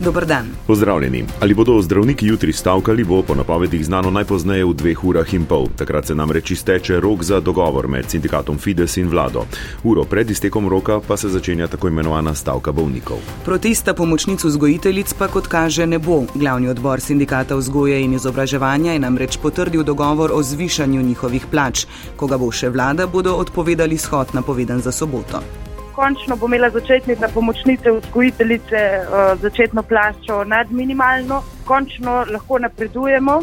Dober dan. Pozdravljeni. Ali bodo zdravniki jutri stavkali, bo po napovedih znano najpozneje v dveh urah in pol. Takrat se namreč izteče rok za dogovor med sindikatom Fides in vlado. Uro pred iztekom roka pa se začenja tako imenovana stavka bolnikov. Protesta pomočnic vzgojiteljic pa kot kaže ne bo. Glavni odbor sindikata vzgoje in izobraževanja je namreč potrdil dogovor o zvišanju njihovih plač. Ko ga bo še vlada, bodo odpovedali shod napovedan za soboto končno bo imela začetnica pomočnice vzgojiteljice uh, začetno plačo nad minimalno, končno lahko napredujemo.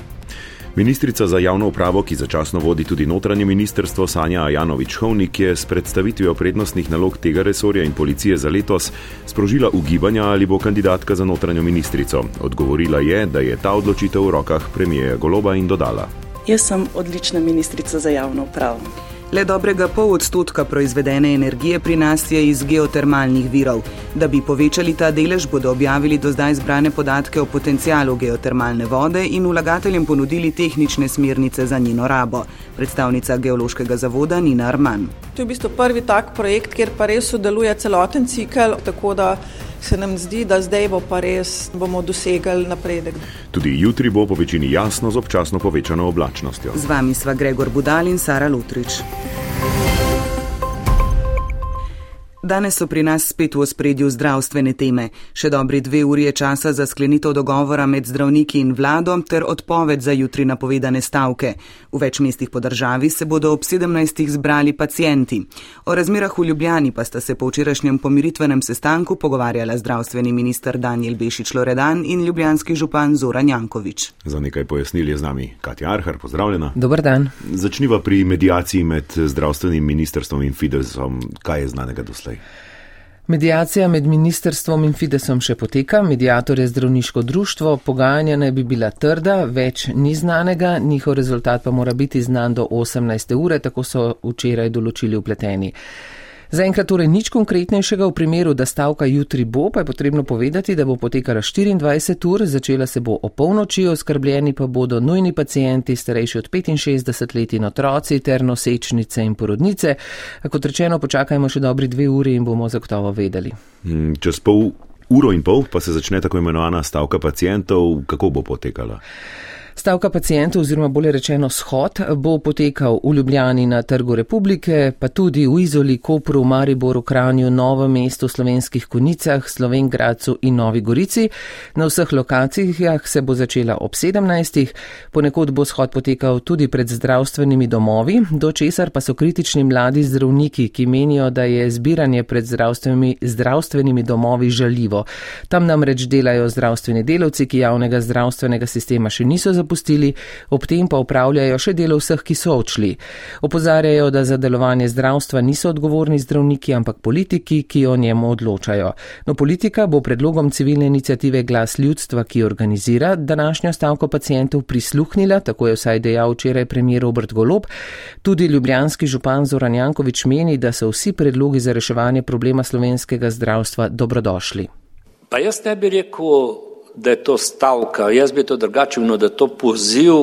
Ministrica za javno upravo, ki začasno vodi tudi notranje ministrstvo, Sanja Janovič-Hovnik, je s predstavitvijo prednostnih nalog tega resorja in policije za letos sprožila ugibanja, ali bo kandidatka za notranjo ministrico. Odgovorila je, da je ta odločitev v rokah premijeja Goloba in dodala: Jaz sem odlična ministrica za javno upravo. Le dobrega pol odstotka proizvedene energije pri nas je iz geotermalnih virov. Da bi povečali ta delež, bodo objavili do zdaj zbrane podatke o potencijalu geotermalne vode in vlagateljem ponudili tehnične smernice za njeno rabo. Predstavnica Geološkega zavoda Nina Arman. To je v bistvu prvi tak projekt, kjer pa res sodeluje celoten cikl, tako da se nam zdi, da zdaj bo pa res bomo dosegli napredek. Tudi jutri bo po večini jasno z občasno povečano oblačnostjo. Z vami sva Gregor Budal in Sara Lutrič. Danes so pri nas spet v ospredju zdravstvene teme. Še dobri dve uri je časa za sklenitev dogovora med zdravniki in vlado ter odpoved za jutri napovedane stavke. V več mestih po državi se bodo ob 17. zbrali pacijenti. O razmerah v Ljubljani pa sta se po včerajšnjem pomiritvenem sestanku pogovarjala zdravstveni minister Daniel Bešič Loredan in ljubljanski župan Zoran Jankovič. Za nekaj pojasnil je z nami Katja Arhar, pozdravljena. Dobar dan. Začniva pri medijaciji med zdravstvenim ministrstvom in Fidesom. Kaj je znanega doslej? Medijacija med ministerstvom in Fidesom še poteka, medijator je zdravniško društvo, pogajanja naj bi bila trda, več ni znanega, njihov rezultat pa mora biti znan do 18. ure, tako so včeraj določili upleteni. Zaenkrat torej nič konkretnejšega v primeru, da stavka jutri bo, pa je potrebno povedati, da bo potekala 24 ur, začela se bo o polnoči, oskrbljeni pa bodo nujni pacijenti, starejši od 65 let in otroci ter nosečnice in porodnice. Kot rečeno, počakajmo še dobri dve uri in bomo zagotovo vedeli. Hmm, čez pol uro in pol pa se začne tako imenovana stavka pacijentov, kako bo potekala? Stavka pacijentov oziroma bolje rečeno shod bo potekal v Ljubljani na Trgu republike, pa tudi v Izoli, Kopru, Mariboru, Kranju, Novem mestu, Slovenskih konicah, Slovengradcu in Novi Gorici. Na vseh lokacijah se bo začela ob 17. Ponekod bo shod potekal tudi pred zdravstvenimi domovi, do česar pa so kritični mladi zdravniki, ki menijo, da je zbiranje pred zdravstvenimi, zdravstvenimi domovi žaljivo. Tam namreč delajo zdravstveni delavci, ki javnega zdravstvenega sistema še niso zaposlili zapustili, ob tem pa upravljajo še delo vseh, ki so odšli. Opozarjajo, da za delovanje zdravstva niso odgovorni zdravniki, ampak politiki, ki o njemu odločajo. No, politika bo predlogom civilne inicijative Glas ljudstva, ki organizira današnjo stavko pacijentov, prisluhnila, tako je vsaj dejal včeraj premijer Robert Golob. Tudi ljubljanski župan Zoran Jankovič meni, da so vsi predlogi za reševanje problema slovenskega zdravstva dobrodošli. Pa jaz ne bi rekel, da je to stavka. Jaz bi to drugače videl, da je to poziv,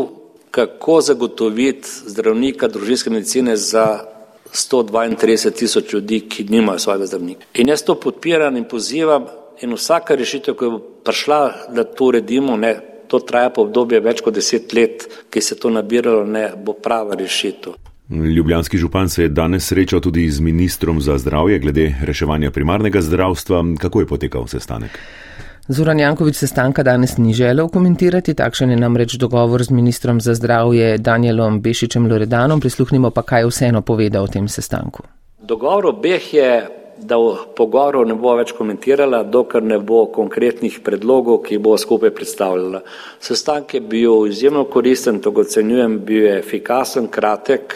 kako zagotoviti zdravnika družinske medicine za 132 tisoč ljudi, ki nimajo svojega zdravnika. In jaz to podpiram in pozivam in vsaka rešitev, ki bo prišla, da to uredimo, ne, to traja po obdobje več kot deset let, ki se to nabiralo, ne, bo prava rešitev. Ljubljanski župan se je danes srečal tudi z ministrom za zdravje glede reševanja primarnega zdravstva. Kako je potekal sestanek? Zoran Jankovič sestanka danes ni želel komentirati, takšen je namreč dogovor z ministrom za zdravje Danielom Bešičem Loredanom. Prisluhnimo pa, kaj vseeno povedal o tem sestanku. Dogovor obeh je, da v pogovoru ne bo več komentirala, dokler ne bo konkretnih predlogov, ki bo skupaj predstavljala. Sestanek je bil izjemno koristen, to ocenjujem, bil je efikasen, kratek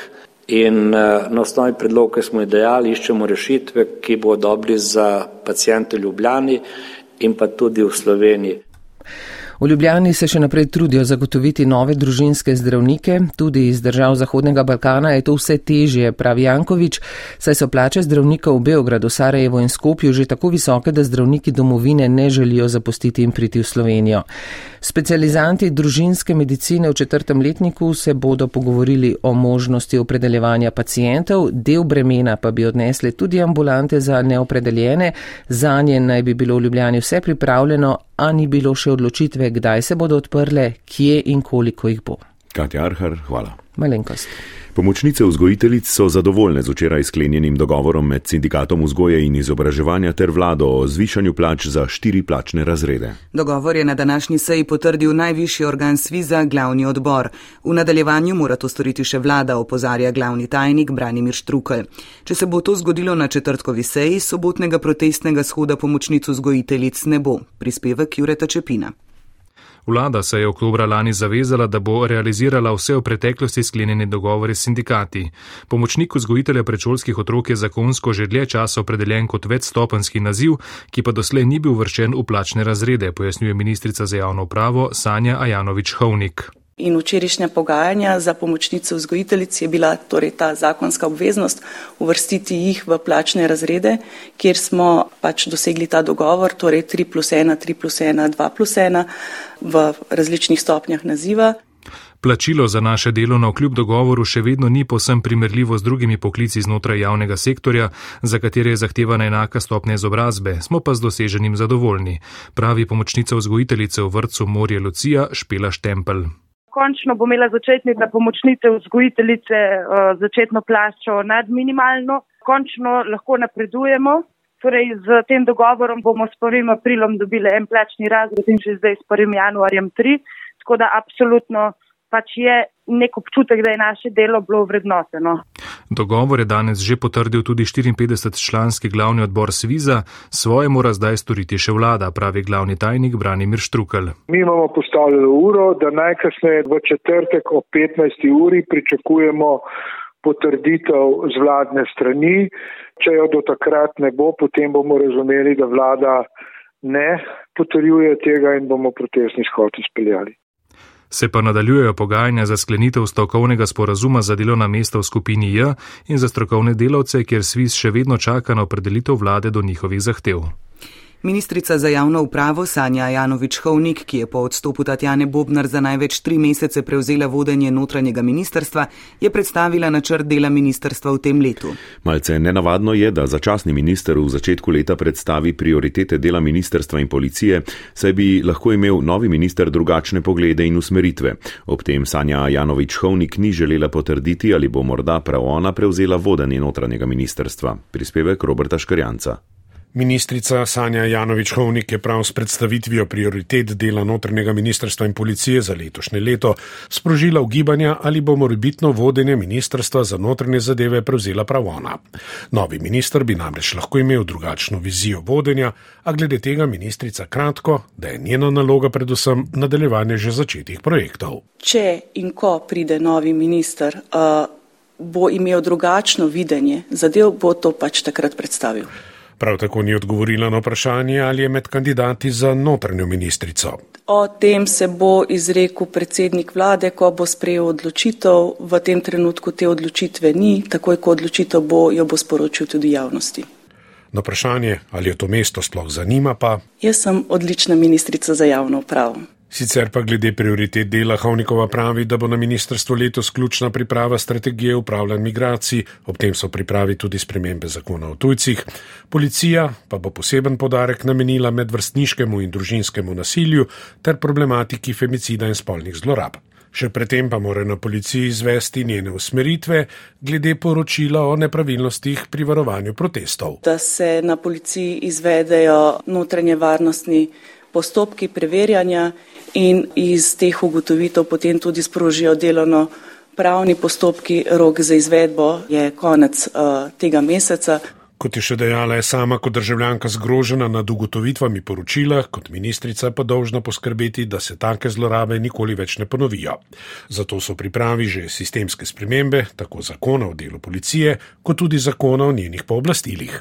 in eh, na osnovi predlogov, ki smo jih dejali, iščemo rešitve, ki bo dobri za pacijente Ljubljani in pa tudi v Sloveniji. V Ljubljani se še naprej trudijo zagotoviti nove družinske zdravnike, tudi iz držav Zahodnega Balkana je to vse težje, pravi Jankovič, saj so plače zdravnikov v Beogradu, Sarajevo in Skopju že tako visoke, da zdravniki domovine ne želijo zapustiti in priti v Slovenijo. Specializanti družinske medicine v četrtem letniku se bodo pogovorili o možnosti opredeljevanja pacijentov, del bremena pa bi odnesli tudi ambulante za neopredeljene. Za nje naj bi bilo v Ljubljani vse pripravljeno, a ni bilo še odločitve, kdaj se bodo odprle, kje in koliko jih bo. Katja Arhar, hvala. Malenkost. Pomočnice vzgojiteljic so zadovoljne z včeraj sklenjenim dogovorom med sindikatom vzgoje in izobraževanja ter vlado o zvišanju plač za štiri plačne razrede. Dogovor je na današnji seji potrdil najvišji organ Sviza, glavni odbor. V nadaljevanju mora to storiti še vlada, opozarja glavni tajnik Branimir Štrukel. Če se bo to zgodilo na četrtkovi seji, sobotnega protestnega shoda pomočnic vzgojiteljic ne bo. Prispevek Jureta Čepina. Vlada se je oktobra lani zavezala, da bo realizirala vse v preteklosti sklenjene dogovore s sindikati. Pomočnik vzgojitelja predšolskih otrok je zakonsko že dlje časa opredeljen kot večstopenski naziv, ki pa doslej ni bil vršen v plačne razrede, pojasnjuje ministrica za javno upravo Sanja Ajanovič Hovnik. In včerajšnja pogajanja za pomočnice vzgojiteljic je bila torej ta zakonska obveznost uvrstiti jih v plačne razrede, kjer smo pač dosegli ta dogovor, torej 3 plus 1, 3 plus 1, 2 plus 1 v različnih stopnjah naziva. Plačilo za naše delo na vkljub dogovoru še vedno ni posem primerljivo z drugimi poklici znotraj javnega sektorja, za katere je zahtevana enaka stopnja izobrazbe, smo pa z doseženim zadovoljni, pravi pomočnica vzgojiteljice v vrtu Morje Lucija Špela Štempel končno bo imela začetnica pomočnice vzgojiteljice uh, začetno plačo nad minimalno, končno lahko napredujemo. Torej, z tem dogovorom bomo s 1. aprilom dobili en plačni razred in že zdaj s 1. januarjem 3. Tako da absolutno pač je nek občutek, da je naše delo bilo vrednoteno. Dogovor je danes že potrdil tudi 54-članski glavni odbor Sviza, svoje mora zdaj storiti še vlada, pravi glavni tajnik Branimir Štrukel. Mi imamo postavljeno uro, da najkasneje v četrtek o 15. uri pričakujemo potrditev z vladne strani. Če jo do takrat ne bo, potem bomo razumeli, da vlada ne potrjuje tega in bomo protestni shod izpeljali. Se pa nadaljujejo pogajanja za sklenitev stavkovnega sporazuma za delovna mesta v skupini J in za strokovne delavce, kjer Svis še vedno čaka na opredelitev vlade do njihovih zahtev. Ministrica za javno upravo Sanja Janovič Hovnik, ki je po odstopu Tatjane Bobnar za največ tri mesece prevzela vodenje notranjega ministerstva, je predstavila načrt dela ministerstva v tem letu. Malce nenavadno je, da začasni minister v začetku leta predstavi prioritete dela ministerstva in policije, saj bi lahko imel novi minister drugačne poglede in usmeritve. Ob tem Sanja Janovič Hovnik ni želela potrditi, ali bo morda prav ona prevzela vodenje notranjega ministerstva. Prispevek Roberta Škarjanca. Ministrica Sanja Janovič-Hovnik je prav s predstavitvijo prioritet dela notrnega ministrstva in policije za letošnje leto sprožila ugibanja, ali bo morbitno vodenje ministrstva za notrne zadeve prevzela prav ona. Novi minister bi namreč lahko imel drugačno vizijo vodenja, a glede tega ministrica kratko, da je njena naloga predvsem nadaljevanje že začetih projektov. Če in ko pride novi minister, uh, bo imel drugačno videnje, zadev bo to pač takrat predstavil. Prav tako ni odgovorila na vprašanje, ali je med kandidati za notranjo ministrico. O tem se bo izrekel predsednik vlade, ko bo sprejel odločitev. V tem trenutku te odločitve ni, takoj ko odločitev bo, jo bo sporočil tudi javnosti. Na vprašanje, ali jo to mesto sploh zanima, pa. Jaz sem odlična ministrica za javno upravo. Sicer pa glede prioritet dela Havnikova pravi, da bo na ministrstvu letos ključna priprava strategije upravljanja migracij, ob tem so pripravi tudi spremembe zakona o tujcih. Policija pa bo poseben podarek namenila medvrstniškemu in družinskemu nasilju ter problematiki femicida in spolnih zlorab. Še predtem pa mora na policiji izvesti njene usmeritve glede poročila o nepravilnostih pri varovanju protestov. Da se na policiji izvedejo notranje varnostni postopki preverjanja in iz teh ugotovitev potem tudi sprožijo delovno pravni postopki. Rok za izvedbo je konec uh, tega meseca. Kot je še dejala, je sama kot državljanka zgrožena nad ugotovitvami poročila, kot ministrica pa dolžna poskrbeti, da se take zlorabe nikoli več ne ponovijo. Zato so pripravi že sistemske spremembe, tako zakona o delu policije, kot tudi zakona o njenih pooblastilih.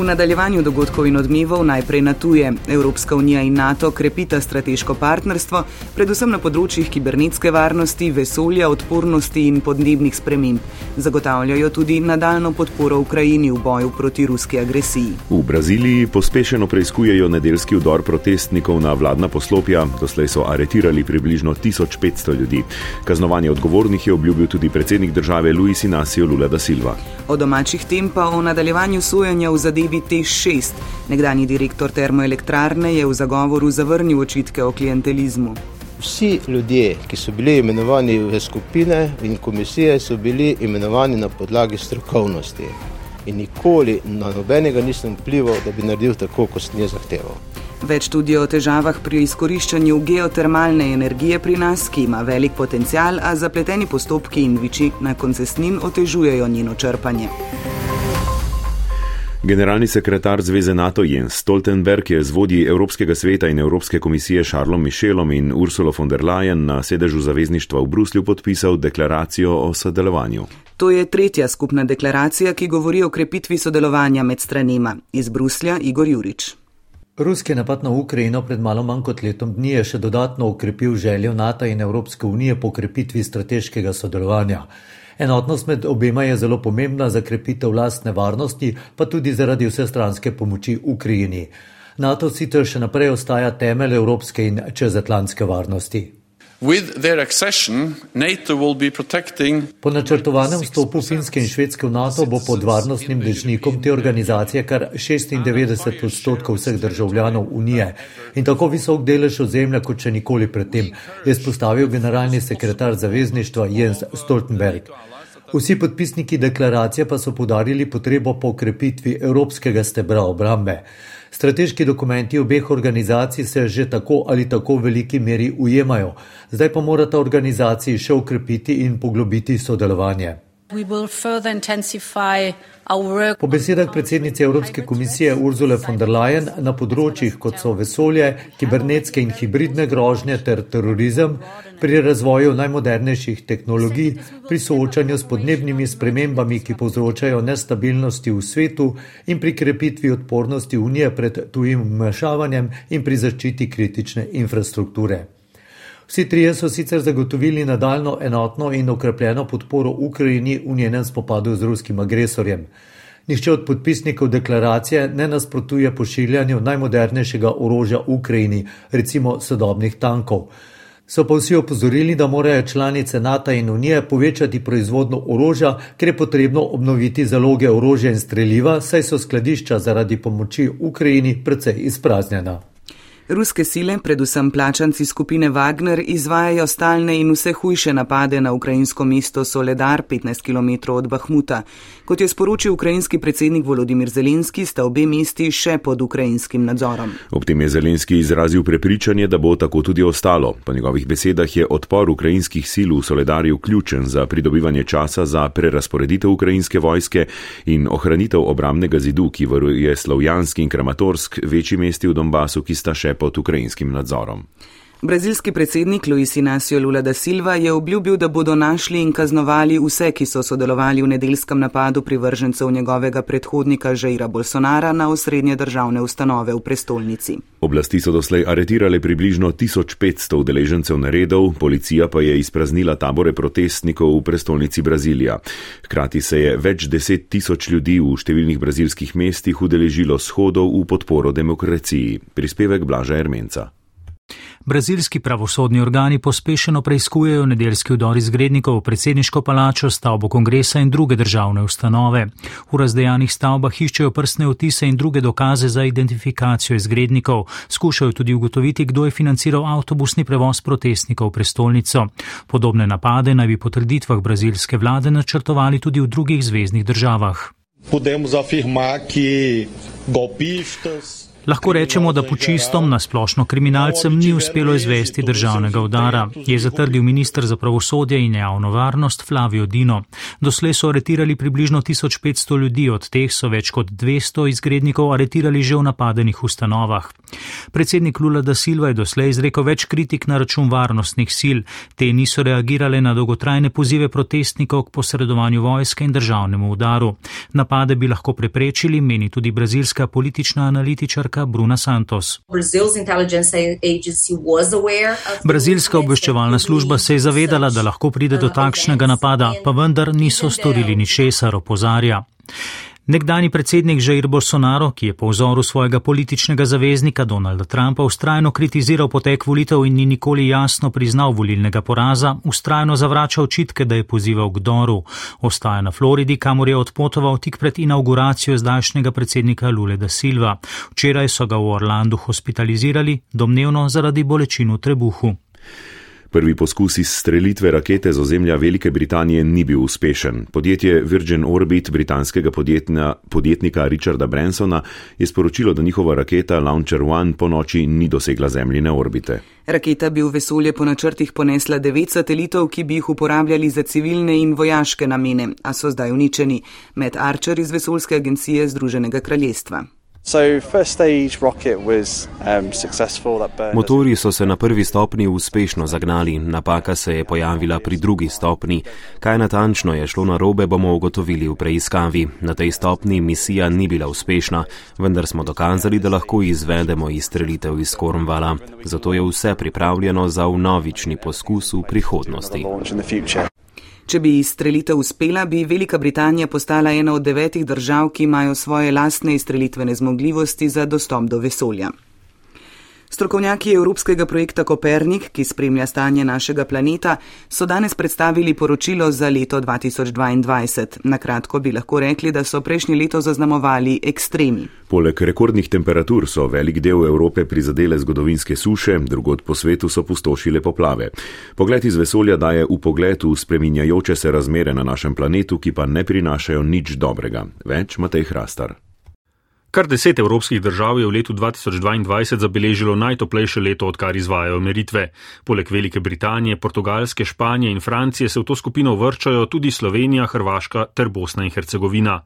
V nadaljevanju dogodkov in odmevov najprej na tuje. Evropska unija in NATO krepita strateško partnerstvo, predvsem na področjih kibernetske varnosti, vesolja, odpornosti in podnebnih sprememb. Zagotavljajo tudi nadaljno podporo Ukrajini v boju proti ruski agresiji. V Braziliji pospešeno preizkujejo nedeljski vdor protestnikov na vladna poslopja. Doslej so aretirali približno 1500 ljudi. Kaznovanje odgovornih je obljubil tudi predsednik države Luis Inacio Lula da Silva. O domačih tem pa o nadaljevanju sojenja v zadevi zadevi T6. Nekdani direktor termoelektrarne je v zagovoru zavrnil očitke o klientelizmu. Vsi ljudje, ki so bili imenovani v skupine in komisije, so bili imenovani na podlagi strokovnosti. In nikoli na nobenega nisem vplival, da bi naredil tako, kot sem jaz zahteval. Več tudi o težavah pri izkoriščanju geotermalne energije pri nas, ki ima velik potencial, a zapleteni postopki in viči na koncesnin otežujejo njeno črpanje. Generalni sekretar Zveze NATO Jens Stoltenberg je z vodji Evropskega sveta in Evropske komisije Šarlom Michelom in Ursulo von der Leyen na sedežu zavezništva v Bruslju podpisal deklaracijo o sodelovanju. To je tretja skupna deklaracija, ki govori o krepitvi sodelovanja med stranima. Iz Bruslja Igor Jurič. Ruski napad na Ukrajino pred malo manj kot letom dni je še dodatno ukrepil željo NATO in Evropske unije po krepitvi strateškega sodelovanja. Enotnost med obema je zelo pomembna za krepitev lastne varnosti, pa tudi zaradi vsestranske pomoči Ukrajini. NATO sicer še naprej ostaja temelj evropske in čezatlantske varnosti. Po načrtovanem vstopu Finske in Švedske v NATO bo pod varnostnim dežnikom te organizacije kar 96 odstotkov vseh državljanov Unije in tako visok delež ozemlja kot še nikoli predtem, je spostavil generalni sekretar zavezništva Jens Stoltenberg. Vsi podpisniki deklaracije pa so podarili potrebo po okrepitvi evropskega stebra obrambe. Strateški dokumenti obeh organizacij se že tako ali tako v veliki meri ujemajo, zdaj pa morata organizaciji še ukrepiti in poglobiti sodelovanje. Po besedah predsednice Evropske komisije Urzule von der Leyen na področjih kot so vesolje, kibernetske in hibridne grožnje ter terorizem, pri razvoju najmodernejših tehnologij, pri soočanju s podnebnimi spremembami, ki povzročajo nestabilnosti v svetu in pri krepitvi odpornosti Unije pred tujim vmešavanjem in pri zaščiti kritične infrastrukture. Vsi trije so sicer zagotovili nadaljno enotno in okrepljeno podporo Ukrajini v njenem spopadu z ruskim agresorjem. Nihče od podpisnikov deklaracije ne nasprotuje pošiljanju najmodernejšega orožja Ukrajini, recimo sodobnih tankov. So pa vsi opozorili, da morajo članice NATO in Unije povečati proizvodno orožja, ker je potrebno obnoviti zaloge orožja in streljiva, saj so skladišča zaradi pomoči Ukrajini precej izpraznjena. Ruske sile, predvsem plačanci skupine Wagner, izvajajo stalne in vse hujše napade na ukrajinsko mesto Soledar, 15 km od Bahmuta. Kot je sporočil ukrajinski predsednik Volodimir Zelenski, sta obe mesti še pod ukrajinskim nadzorom. Ob tem je Zelenski izrazil prepričanje, da bo tako tudi ostalo. Po njegovih besedah je odpor ukrajinskih sil v Soledarju ključen za pridobivanje časa za prerasporeditev ukrajinske vojske in ohranitev obramnega zidu, ki varuje Slovjanski in Kramatorsk, večji mesti v Donbasu, ki sta še pod ukrajinskim nadzorom. Brazilski predsednik Luis Inacio Lula da Silva je obljubil, da bodo našli in kaznovali vse, ki so sodelovali v nedeljskem napadu privržencev njegovega predhodnika Žeira Bolsonara na osrednje državne ustanove v prestolnici. Oblasti so doslej aretirale približno 1500 udeležencev naredov, policija pa je izpraznila tabore protestnikov v prestolnici Brazilija. Hkrati se je več deset tisoč ljudi v številnih brazilskih mestih udeležilo shodov v podporo demokraciji. Prispevek Blaža Ermenca. Brazilski pravosodni organi pospešeno preizkujejo nedeljski vdor izgrednikov v predsedniško palačo, stavbo kongresa in druge državne ustanove. V razdejanih stavbah iščejo prstne otise in druge dokaze za identifikacijo izgrednikov. Skušajo tudi ugotoviti, kdo je financiral avtobusni prevoz protestnikov v prestolnico. Podobne napade naj bi po trditvah brazilske vlade načrtovali tudi v drugih zvezdnih državah. Podemos afirmar, ki golpistas Lahko rečemo, da počistom na splošno kriminalcem ni uspelo izvesti državnega udara, je zatrdil ministr za pravosodje in javno varnost Flavio Dino. Doslej so aretirali približno 1500 ljudi, od teh so več kot 200 izgrednikov aretirali že v napadenih ustanovah. Predsednik Lula da Silva je doslej izrekel več kritik na račun varnostnih sil. Te niso reagirale na dolgotrajne pozive protestnikov k posredovanju vojske in državnemu udaru. Napade bi lahko preprečili, meni tudi brazilska politična analitičarka novinarka Bruna Santos. Brazilska obveščevalna služba se je zavedala, da lahko pride do takšnega napada, pa vendar niso storili ničesar, opozarja. Nekdani predsednik Jair Bolsonaro, ki je po vzoru svojega političnega zaveznika Donalda Trumpa ustrajno kritiziral potek volitev in ni nikoli jasno priznal volilnega poraza, ustrajno zavrača očitke, da je pozival k Doru. Ostaja na Floridi, kamor je odpotoval tik pred inauguracijo zdajšnjega predsednika Lule da Silva. Včeraj so ga v Orlandu hospitalizirali, domnevno zaradi bolečin v trebuhu. Prvi poskus izstrelitve rakete z ozemlja Velike Britanije ni bil uspešen. Podjetje Virgin Orbit britanskega podjetnika Richarda Bransona je sporočilo, da njihova raketa Launcher One po noči ni dosegla zemljine orbite. Raketa bi v vesolje po načrtih ponesla devet satelitov, ki bi jih uporabljali za civilne in vojaške namene, a so zdaj uničeni med Archer iz vesoljske agencije Združenega kraljestva. Um, Motori so se na prvi stopni uspešno zagnali, napaka se je pojavila pri drugi stopni. Kaj natančno je šlo na robe, bomo ugotovili v preiskavi. Na tej stopni misija ni bila uspešna, vendar smo dokazali, da lahko izvedemo izstrelitev iz Kornvala. Zato je vse pripravljeno za vnovični poskus v prihodnosti. Če bi izstrelitev uspela, bi Velika Britanija postala ena od devetih držav, ki imajo svoje lastne izstrelitvene zmogljivosti za dostop do vesolja. Strokovnjaki Evropskega projekta Kopernik, ki spremlja stanje našega planeta, so danes predstavili poročilo za leto 2022. Na kratko bi lahko rekli, da so prejšnje leto zaznamovali ekstremi. Poleg rekordnih temperatur so velik del Evrope prizadele zgodovinske suše, drugod po svetu so pustošile poplave. Pogled iz vesolja daje v pogled v spreminjajoče se razmere na našem planetu, ki pa ne prinašajo nič dobrega. Več Matej Hrastar. Kar deset evropskih držav je v letu 2022 zabeležilo najtoplejše leto, odkar izvajajo meritve. Poleg Velike Britanije, Portugalske, Španije in Francije se v to skupino vrčajo tudi Slovenija, Hrvaška ter Bosna in Hercegovina.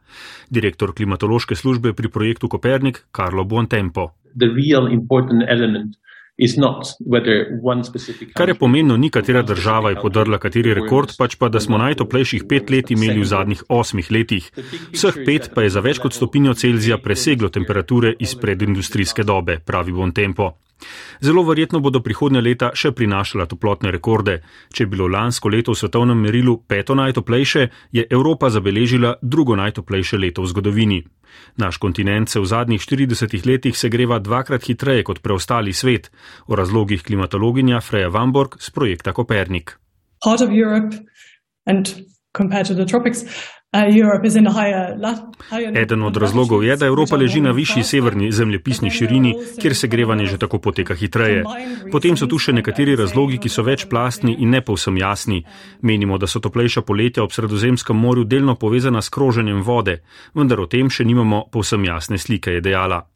Direktor klimatološke službe pri projektu Kopernik Karlo Buontempo. Kar je pomenilo, ni katera država je podrla kateri rekord, pač pa, da smo najtoplejših pet let imeli v zadnjih osmih letih. Vseh pet pa je za več kot stopinjo Celzija preseglo temperature iz predindustrijske dobe, pravi Bon Tempo. Zelo verjetno bodo prihodnje leta še prinašala toplotne rekorde. Če je bilo lansko leto v svetovnem merilu peto najtoplejše, je Evropa zabeležila drugo najtoplejše leto v zgodovini. Naš kontinent se v zadnjih 40 letih segreva dvakrat hitreje kot preostali svet, o razlogih klimatologinja Freja Vamborg z projekta Kopernik. Eden od razlogov je, da Evropa leži na višji severni zemljepisni širini, kjer segrevanje že tako poteka hitreje. Potem so tu še nekateri razlogi, ki so večplastni in ne povsem jasni. Menimo, da so toplejša poletja ob Sredozemskem morju delno povezana s kroženjem vode, vendar o tem še nimamo povsem jasne slike, je dejala.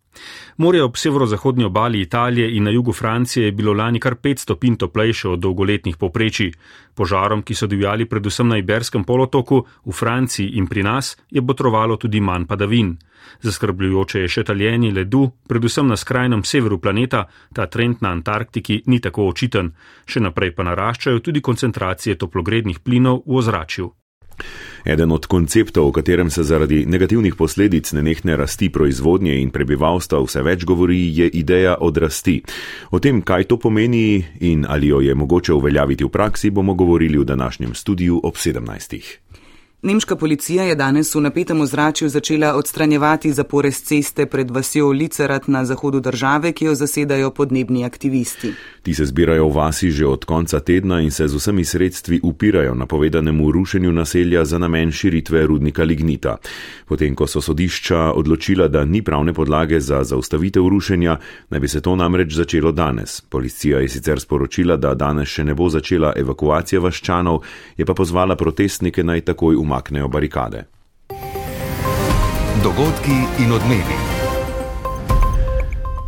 Morje ob severozahodnji obali Italije in na jugu Francije je bilo lani kar 5 stopinj toplejše od dolgoletnih poprečij. Požarom, ki so divjali predvsem na Iberskem polotoku, v Franciji in pri nas, je botrovalo tudi manj padavin. Zaskrbljujoče je še taljenje ledu, predvsem na skrajnem severu planeta, ta trend na Antarktiki ni tako očiten, še naprej pa naraščajo tudi koncentracije toplogrednih plinov v ozračju. Eden od konceptov, o katerem se zaradi negativnih posledic nenehne rasti proizvodnje in prebivalstva vse več govori, je ideja odrasti. O tem, kaj to pomeni in ali jo je mogoče uveljaviti v praksi, bomo govorili v današnjem studiu ob 17. Nemška policija je danes v napetem ozračju začela odstranjevati zapore z ceste pred vasjo Licerat na zahodu države, ki jo zasedajo podnebni aktivisti. Ti se zbirajo v vasi že od konca tedna in se z vsemi sredstvi upirajo napovedanemu rušenju naselja za namen širitve rudnika lignita. Potem, ko so sodišča odločila, da ni pravne podlage za zaustavitev rušenja, naj bi se to namreč začelo danes. Policija je sicer sporočila, da danes še ne bo začela evakuacija vaščanov, je pa pozvala protestnike naj takoj umrlo umaknejo barikade. Dogodki in odmevi.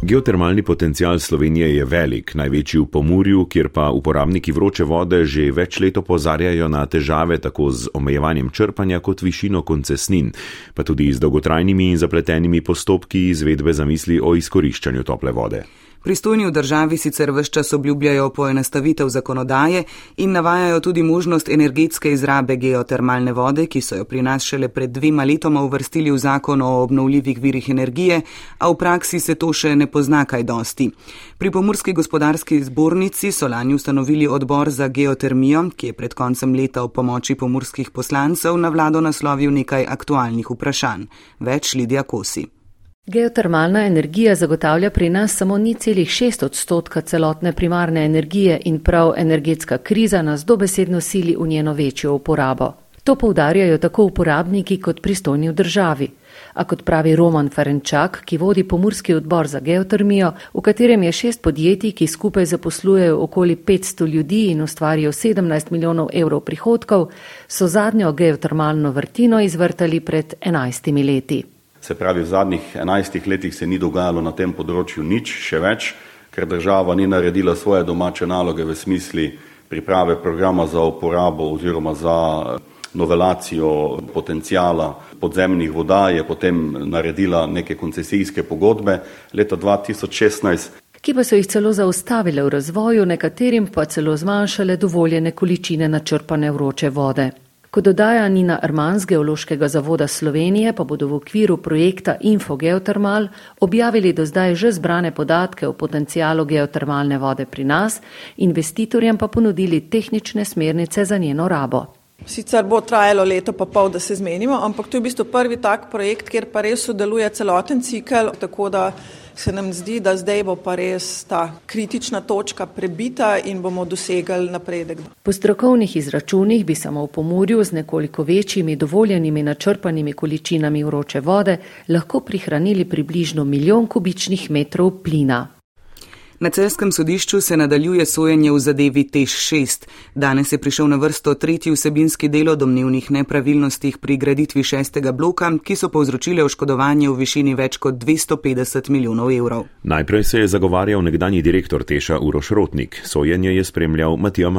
Geotermalni potencial Slovenije je velik, največji v Pomurju, kjer pa uporabniki vroče vode že več let opozarjajo na težave tako z omejevanjem črpanja kot višino koncesnin, pa tudi z dolgotrajnimi in zapletenimi postopki izvedbe zamisli o izkoriščanju tople vode. Pristojni v državi sicer vse čas obljubljajo poenostavitev zakonodaje in navajajo tudi možnost energetske izrabe geotermalne vode, ki so jo pri nas šele pred dvema letoma uvrstili v zakon o obnovljivih virih energije, a v praksi se to še ne pozna kaj dosti. Pri Pomorski gospodarski zbornici so lani ustanovili odbor za geotermijo, ki je pred koncem leta v pomoči pomorskih poslancev na vlado naslovil nekaj aktualnih vprašanj. Več Lidija Kosi. Geotermalna energija zagotavlja pri nas samo ni celih šest odstotka celotne primarne energije in prav energetska kriza nas dobesedno sili v njeno večjo uporabo. To poudarjajo tako uporabniki kot pristojni v državi. A kot pravi Roman Ferenčak, ki vodi pomorski odbor za geotermijo, v katerem je šest podjetij, ki skupaj zaposlujejo okoli 500 ljudi in ustvarijo 17 milijonov evrov prihodkov, so zadnjo geotermalno vrtino izvrtali pred 11 leti. Se pravi, v zadnjih enajstih letih se ni dogajalo na tem področju nič, še več, ker država ni naredila svoje domače naloge v smisli priprave programa za uporabo oziroma za novelacijo potencijala podzemnih voda, je potem naredila neke koncesijske pogodbe leta 2016. Ki pa so jih celo zaustavile v razvoju, nekaterim pa celo zmanjšale dovoljene količine načrpane vroče vode. Kot dodaja Nina Arman z Geološkega zavoda Slovenije, pa bodo v okviru projekta Infogeotermal objavili do zdaj že zbrane podatke o potencijalu geotermalne vode pri nas, investitorjem pa ponudili tehnične smernice za njeno rabo. Sicer bo trajalo leto pa pol, da se zmenimo, ampak to je v bistvu prvi tak projekt, kjer pa res sodeluje celoten cikl, tako da se nam zdi, da zdaj bo pa res ta kritična točka prebita in bomo dosegli napredek. Po strokovnih izračunih bi samo v pomorju z nekoliko večjimi dovoljenimi načrpanimi količinami vroče vode lahko prihranili približno milijon kubičnih metrov plina. Na celskem sodišču se nadaljuje sojenje v zadevi Tež 6. Danes je prišel na vrsto tretji vsebinski del o domnevnih nepravilnostih pri graditvi šestega bloka, ki so povzročile oškodovanje v višini več kot 250 milijonov evrov. Najprej se je zagovarjal nekdani direktor Teša Uroš Rotnik, sojenje je spremljal Matija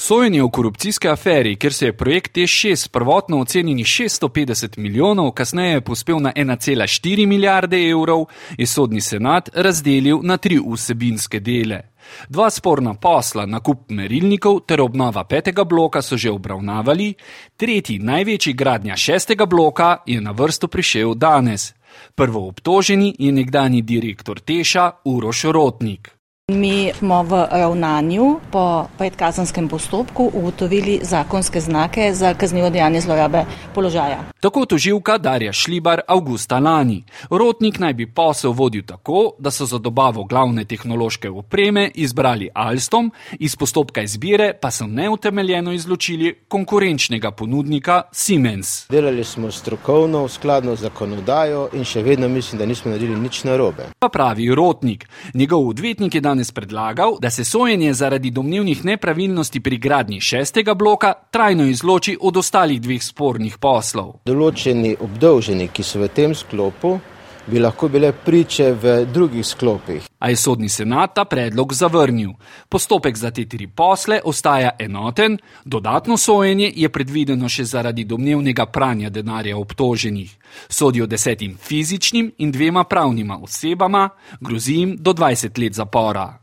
Mastnak. Sojenje v korupcijske aferi, kjer se je projekt T6 prvotno ocenjenih 650 milijonov, kasneje pospel na 1,4 milijarde evrov, je sodni senat razdelil na tri vsebinske dele. Dva sporna posla, nakup merilnikov ter obnova petega bloka so že obravnavali, tretji največji gradnja šestega bloka je na vrsto prišel danes. Prvo obtoženi je nekdani direktor Teša Uroš Rotnik. Mi smo v ravnanju po predkazenskem postopku ugotovili zakonske znake za kaznivo dejanje zlorabe položaja. Tako toživka Darja Šlibar avgusta lani. Rotnik naj bi posel vodil tako, da so za dobavo glavne tehnološke opreme izbrali Alstom, iz postopka izbire pa so neutemeljeno izločili konkurenčnega ponudnika Siemens. Delali smo strokovno, skladno z zakonodajo in še vedno mislim, da nismo naredili nič narobe. Pa pravi Rotnik. Njegov odvetnik je danes danes predlagal, da se sojenje zaradi domnevnih nepravilnosti pri gradnji šestega bloka trajno izloči od ostalih dveh spornih poslov. Določeni obdolženi, ki so v tem sklopu, bi lahko bile priče v drugih sklopih. A je sodni senat ta predlog zavrnil. Postopek za te tri posle ostaja enoten, dodatno sojenje je predvideno še zaradi domnevnega pranja denarja obtoženih. Sodijo desetim fizičnim in dvema pravnima osebama, grozi jim do 20 let zapora.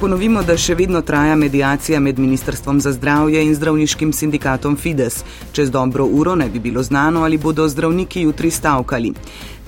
Ponovimo, da še vedno traja medijacija med Ministrstvom za zdravje in zdravniškim sindikatom Fides. Čez dobro uro ne bi bilo znano, ali bodo zdravniki jutri stavkali.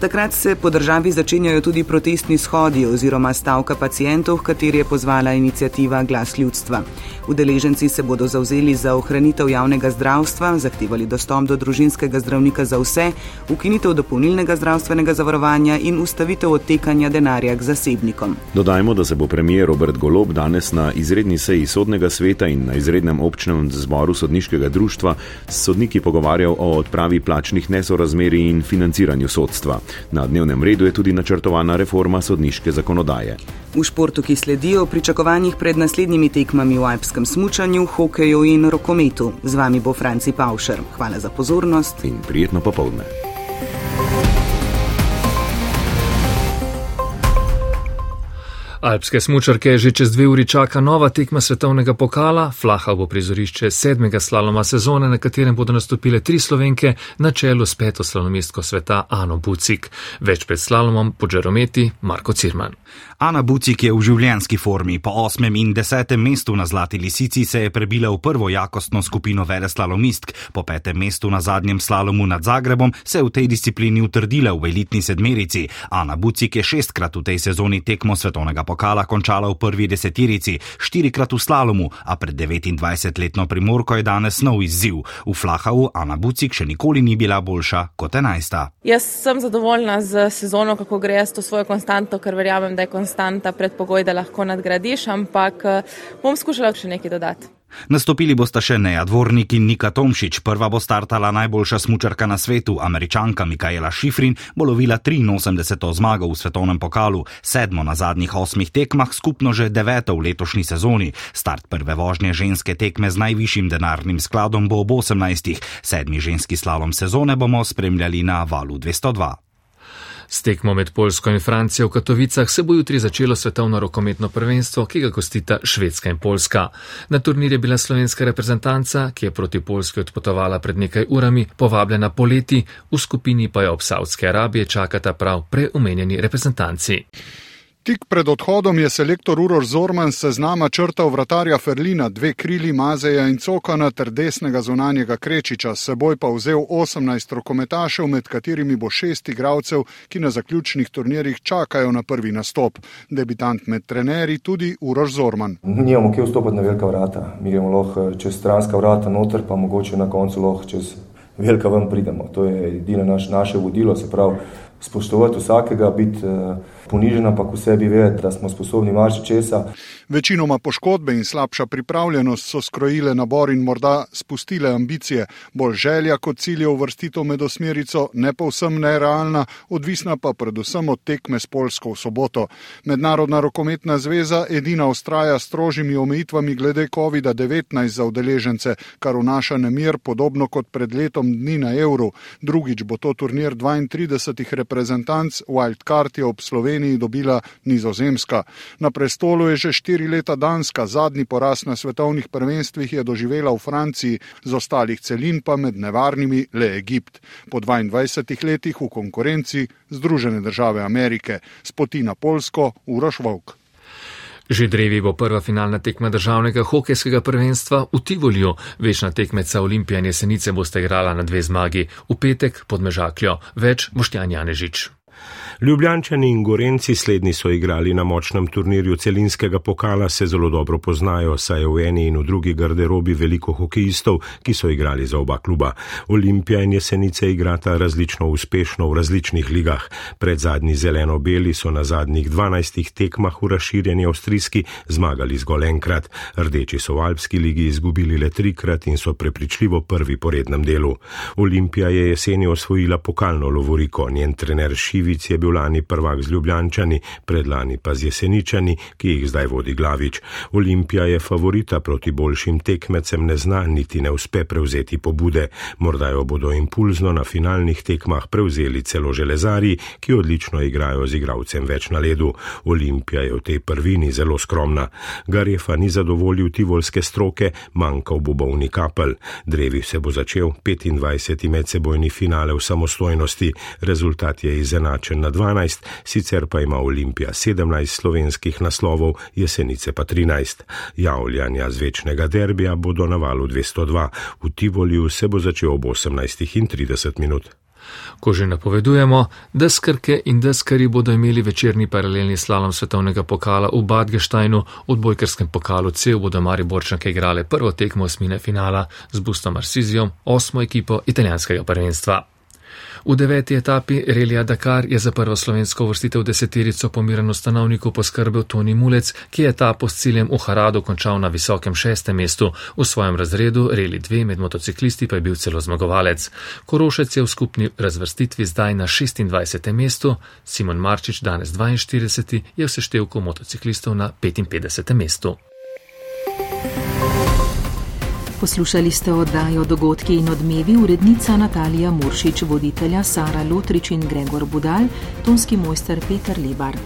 Takrat se po državi začenjajo tudi protestni shodi oziroma stavka pacijentov, kateri je pozvala inicijativa Glas ljudstva. Udeleženci se bodo zauzeli za ohranitev javnega zdravstva, zahtevali dostop do družinskega zdravnika za vse, ukinitev dopolnilnega zdravstvenega zavarovanja in ustavitev odtekanja denarja k zasebnikom. Dodajmo, da se bo premijer Robert Golob danes na izredni seji sodnega sveta in na izrednem občnem zboru sodniškega društva s sodniki pogovarjal o odpravi plačnih nesorazmeri in financiranju sodstva. Na dnevnem redu je tudi načrtovana reforma sodniške zakonodaje. V športu, ki sledijo pričakovanjih pred naslednjimi tekmami v alpskem smučanju, hokeju in rokometu. Z vami bo Franci Paušer. Hvala za pozornost in prijetno popovdne. Alpske smučarke že čez dve uri čaka nova tekma svetovnega pokala, Flaha bo prizorišče sedmega slaloma sezone, na katerem bodo nastopile tri slovenke na čelu s peto slalomistko sveta Ano Bucik. Več pred slalomom po Džerometi Marko Cirman. Ana Bucik je v življenski formi. Po osmem in desetem mestu na Zlati lisici se je prebila v prvo jakostno skupino vele slalomistk. Po petem mestu na zadnjem slalomu nad Zagrebom se je v tej disciplini utrdila v elitni sedmerici. Ana Bucik je šestkrat v tej sezoni tekmo svetovnega pokala končala v prvi desetirici, štirikrat v slalomu, a pred 29-letno primorko je danes nov izziv. V Flahavu Ana Bucik še nikoli ni bila boljša kot enajsta. Jaz sem zadovoljna z sezono, kako gre s to svojo konstanto, ker verjamem, da je konstanta predpogoj, da lahko nadgradiš, ampak bom skušala še nekaj dodati. Nastopili bosta še Neja Dvornik in Nika Tomšič. Prva bo startala najboljša smučarka na svetu, američanka Mikaela Šifrin, bo lovila 83. zmago v svetovnem pokalu, sedmo na zadnjih osmih tekmah, skupno že deveto v letošnji sezoni. Start prve vožnje ženske tekme z najvišjim denarnim skladom bo ob 18. Sedmi ženski slalom sezone bomo spremljali na valu 202. S tekmo med Polsko in Francijo v Katovicah se bo jutri začelo svetovno rokometno prvenstvo, ki ga gostita Švedska in Poljska. Na turnir je bila slovenska reprezentanca, ki je proti Poljski odpotovala pred nekaj urami, povabljena poleti, v skupini pa jo ob Saudske Arabije čakata prav preumenjeni reprezentanci. Tik pred odhodom je selektor Uror Zorman seznama črtal vratarja Ferlina, dve krili Mazeja in Cokana ter desnega zunanjega Krečiča, seboj pa vzel 18 rokometašev, med katerimi bo šest igralcev, ki na zaključnih turnirjih čakajo na prvi nastop. Debitant med trenerji tudi Uror Zorman. Nijamo kje vstopati na velika vrata, mi gremo lahko čez stranska vrata noter, pa mogoče na koncu lahko čez velika ven pridemo. To je edino naš, naše vodilo, se pravi spoštovati vsakega, biti uh, ponižen, ampak v sebi vedeti, da smo sposobni marsičesa. Večinoma poškodbe in slabša pripravljenost so skrojile nabor in morda spustile ambicije. Bolj želja kot cilj je uvrstitev med osmerico, ne povsem nerealna, odvisna pa predvsem od tekme s Polsko v soboto. Mednarodna rokometna zveza edina ustraja s strožjimi omejitvami glede COVID-19 za udeležence, kar vnaša nemir, podobno kot pred letom dni na evru. Drugič bo to turnir 32 reprezentanc, Wildcard je ob Sloveniji dobila nizozemska. Na prestolu je že štiri štiri leta Danska, zadnji poraz na svetovnih prvenstvih je doživela v Franciji, z ostalih celin pa med nevarnimi le Egipt. Po 22 letih v konkurenci Združene države Amerike, s poti na Polsko, Uroš Vok. Že drevi bo prva finalna tekma državnega hokejskega prvenstva v Tivolju. Večna tekmeca Olimpija in Jesenice boste igrala na dve zmagi, v petek pod Mežakljo. Več Boštjan Janežič. Ljubljančani in Gorenci slednji so igrali na močnem turnirju celinskega pokala, se zelo dobro poznajo, saj je v eni in v drugi garderobi veliko hokejistov, ki so igrali za oba kluba. Olimpija in Jesenice igrata različno uspešno v različnih ligah. Pred zadnji zeleno-beli so na zadnjih 12 tekmah v razširjeni avstrijski zmagali zgolj enkrat. Rdeči so v Alpski ligi izgubili le trikrat in so prepričljivo prvi po rednem delu. Olimpija je jeseni osvojila pokalno lovoriko, njen trener Šivic je bil bil lani prvak z Ljubljančani, predlani pa z Jeseničani, ki jih zdaj vodi Glavič. Olimpija je favorita proti boljšim tekmecem, ne zna niti ne uspe prevzeti pobude. Morda jo bodo impulzno na finalnih tekmah prevzeli celo železari, ki odlično igrajo z igravcem več na ledu. Olimpija je v tej prvini zelo skromna. Garefa ni zadovoljil tivolske stroke, manjkal bo bovni kapelj. Drevi se bo začel 25. medsebojni finale v samostojnosti. Rezultat je izenačen na 12, sicer pa ima Olimpija 17 slovenskih naslovov, jesenice pa 13. Javljanja z večnega derbija bodo na valu 202, v Tivoliju se bo začel ob 18.30 minut. Ko že napovedujemo, da skrke in deskari bodo imeli večerni paralelni slalom svetovnega pokala v Badgeštajnu, v odbojkarskem pokalu C bodo Mari Borčanke igrale prvo tekmo osmine finala z Bustom Arsizijom, osmo ekipo italijanskega prvenstva. V deveti etapi Relija Dakar je za prvo slovensko vrstitev deseterico pomirano stanovniku poskrbel Toni Mulec, ki je etapo s ciljem v Haradu končal na visokem šestem mestu. V svojem razredu Reli 2 med motociklisti pa je bil celo zmagovalec. Korošec je v skupni razvrstitvi zdaj na 26. mestu, Simon Marčič danes 42. je v seštevku motociklistov na 55. mestu. Poslušali ste oddajo Dogodki in odmevi urednica Natalija Muršič, voditelja Sara Lotrič in Gregor Budal, tonski mojster Peter Lebar.